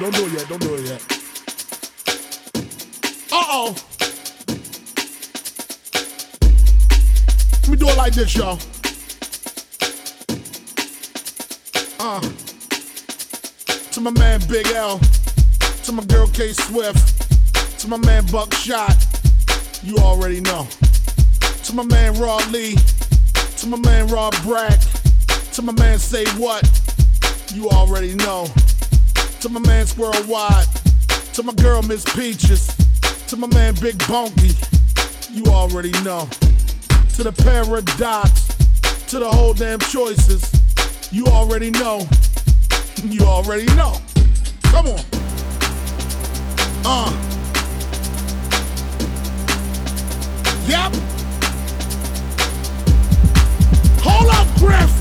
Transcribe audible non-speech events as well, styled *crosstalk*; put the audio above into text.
Don't do it yet, don't do it yet. Uh-oh. Let me do it like this, y'all. Uh. To my man Big L. To my girl K Swift. To my man Buckshot. You already know. To my man Rod Lee. To my man Rob Brack. To my man Say What. You already know. To my man Squirrel Wide. To my girl Miss Peaches. To my man Big Bonky. You already know. To the paradox. To the whole damn choices. You already know. *laughs* You already know. Come on. Uh. Yep. Hold up, Griff.